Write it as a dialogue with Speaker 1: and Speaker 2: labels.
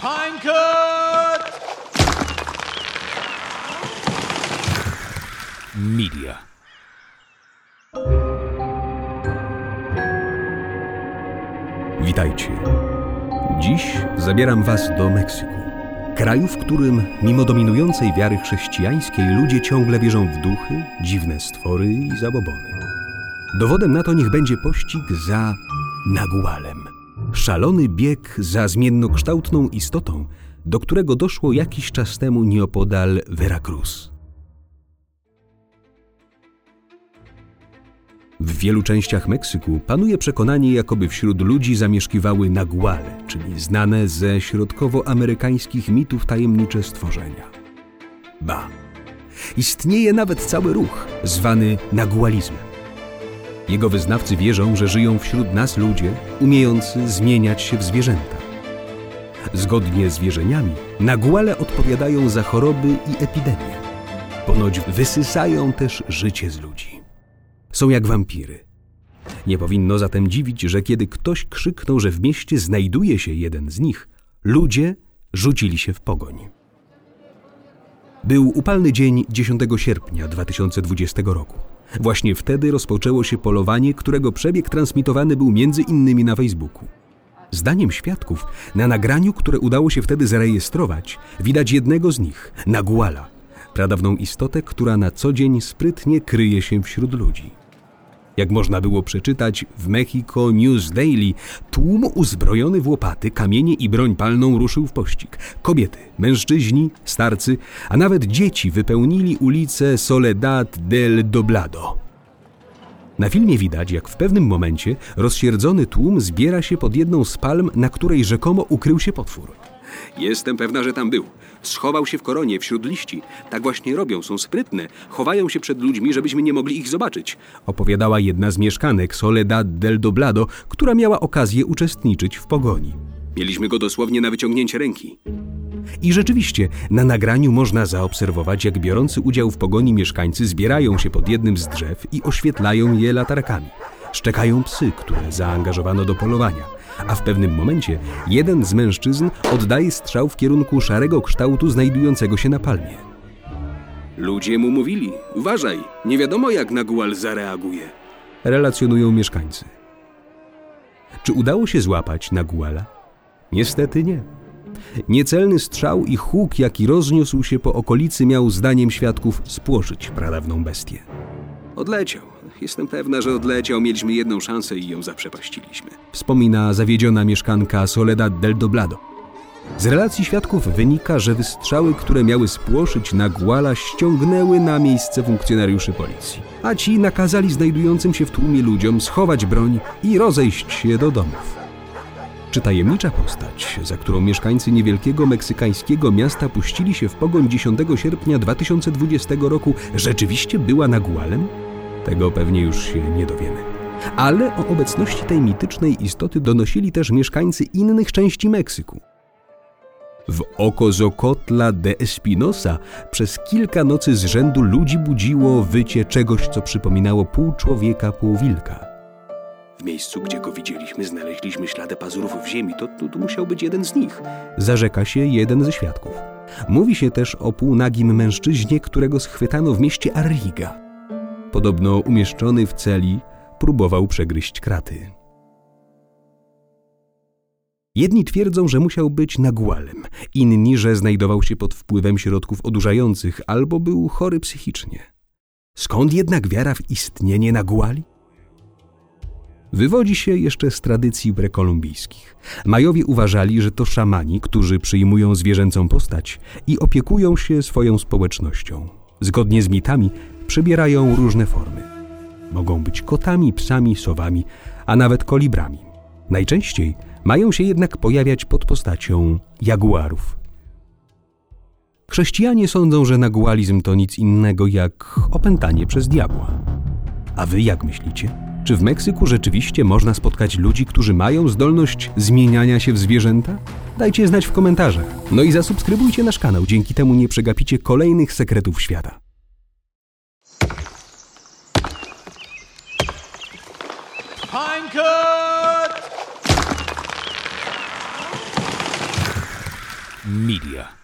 Speaker 1: Pinecut!
Speaker 2: Media. Witajcie. Dziś zabieram Was do Meksyku. Kraju, w którym, mimo dominującej wiary chrześcijańskiej, ludzie ciągle wierzą w duchy, dziwne stwory i zabobony. Dowodem na to niech będzie pościg za Nagualem. Szalony bieg za zmiennokształtną istotą, do którego doszło jakiś czas temu nieopodal Veracruz. W wielu częściach Meksyku panuje przekonanie, jakoby wśród ludzi zamieszkiwały naguale, czyli znane ze środkowoamerykańskich mitów tajemnicze stworzenia. Ba, istnieje nawet cały ruch zwany nagualizmem. Jego wyznawcy wierzą, że żyją wśród nas ludzie umiejący zmieniać się w zwierzęta. Zgodnie z wierzeniami, naguale odpowiadają za choroby i epidemie. Ponoć wysysają też życie z ludzi. Są jak wampiry. Nie powinno zatem dziwić, że kiedy ktoś krzyknął, że w mieście znajduje się jeden z nich, ludzie rzucili się w pogoń. Był upalny dzień 10 sierpnia 2020 roku. Właśnie wtedy rozpoczęło się polowanie, którego przebieg transmitowany był między innymi na Facebooku. Zdaniem świadków, na nagraniu, które udało się wtedy zarejestrować, widać jednego z nich, Naguala, pradawną istotę, która na co dzień sprytnie kryje się wśród ludzi. Jak można było przeczytać w Mexico News Daily, tłum uzbrojony w łopaty, kamienie i broń palną ruszył w pościg. Kobiety, mężczyźni, starcy, a nawet dzieci wypełnili ulicę Soledad del Doblado. Na filmie widać, jak w pewnym momencie rozsierdzony tłum zbiera się pod jedną z palm, na której rzekomo ukrył się potwór. Jestem pewna, że tam był. Schował się w koronie wśród liści. Tak właśnie robią, są sprytne. Chowają się przed ludźmi, żebyśmy nie mogli ich zobaczyć. Opowiadała jedna z mieszkanek Soledad del Doblado, która miała okazję uczestniczyć w pogoni. Mieliśmy go dosłownie na wyciągnięcie ręki. I rzeczywiście, na nagraniu można zaobserwować, jak biorący udział w pogoni mieszkańcy zbierają się pod jednym z drzew i oświetlają je latarkami. Szczekają psy, które zaangażowano do polowania a w pewnym momencie jeden z mężczyzn oddaje strzał w kierunku szarego kształtu znajdującego się na palmie. Ludzie mu mówili: Uważaj, nie wiadomo jak Nagual zareaguje. Relacjonują mieszkańcy. Czy udało się złapać Naguala? Niestety nie. Niecelny strzał i huk, jaki rozniósł się po okolicy, miał zdaniem świadków spłoszyć pradawną bestię. Odleciał. Jestem pewna, że odleciał. Mieliśmy jedną szansę i ją zaprzepaściliśmy. Wspomina zawiedziona mieszkanka Soledad del Doblado. Z relacji świadków wynika, że wystrzały, które miały spłoszyć Naguala, ściągnęły na miejsce funkcjonariuszy policji. A ci nakazali znajdującym się w tłumie ludziom schować broń i rozejść się do domów. Czy tajemnicza postać, za którą mieszkańcy niewielkiego meksykańskiego miasta puścili się w pogoń 10 sierpnia 2020 roku, rzeczywiście była Nagualem? Tego pewnie już się nie dowiemy. Ale o obecności tej mitycznej istoty donosili też mieszkańcy innych części Meksyku. W oko Zocotla de Espinosa przez kilka nocy z rzędu ludzi budziło wycie czegoś, co przypominało pół człowieka, pół wilka. W miejscu, gdzie go widzieliśmy, znaleźliśmy ślady pazurów w ziemi. To, to, to musiał być jeden z nich. Zarzeka się jeden ze świadków. Mówi się też o półnagim mężczyźnie, którego schwytano w mieście Arriga podobno umieszczony w celi, próbował przegryźć kraty. Jedni twierdzą, że musiał być nagłalem, inni, że znajdował się pod wpływem środków odurzających albo był chory psychicznie. Skąd jednak wiara w istnienie nagłali? Wywodzi się jeszcze z tradycji prekolumbijskich. Majowie uważali, że to szamani, którzy przyjmują zwierzęcą postać i opiekują się swoją społecznością. Zgodnie z mitami przybierają różne formy. Mogą być kotami, psami, sowami, a nawet kolibrami. Najczęściej mają się jednak pojawiać pod postacią jaguarów. Chrześcijanie sądzą, że nagualizm to nic innego jak opętanie przez diabła. A wy jak myślicie? Czy w Meksyku rzeczywiście można spotkać ludzi, którzy mają zdolność zmieniania się w zwierzęta? Dajcie znać w komentarzach. No i zasubskrybujcie nasz kanał, dzięki temu nie przegapicie kolejnych sekretów świata.
Speaker 1: Pinecut!
Speaker 2: Media.